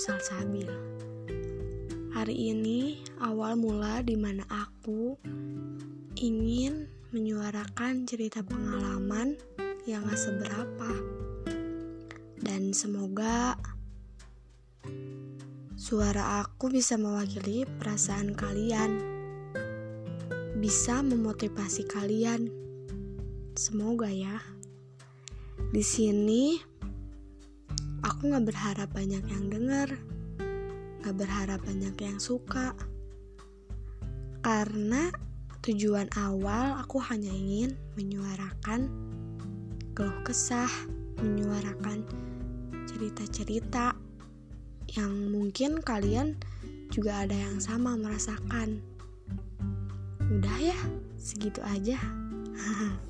Salsabil. Hari ini awal mula di mana aku ingin menyuarakan cerita pengalaman yang gak seberapa. Dan semoga suara aku bisa mewakili perasaan kalian. Bisa memotivasi kalian. Semoga ya. Di sini aku gak berharap banyak yang denger, gak berharap banyak yang suka, karena tujuan awal aku hanya ingin menyuarakan keluh kesah, menyuarakan cerita-cerita yang mungkin kalian juga ada yang sama merasakan. Udah ya, segitu aja.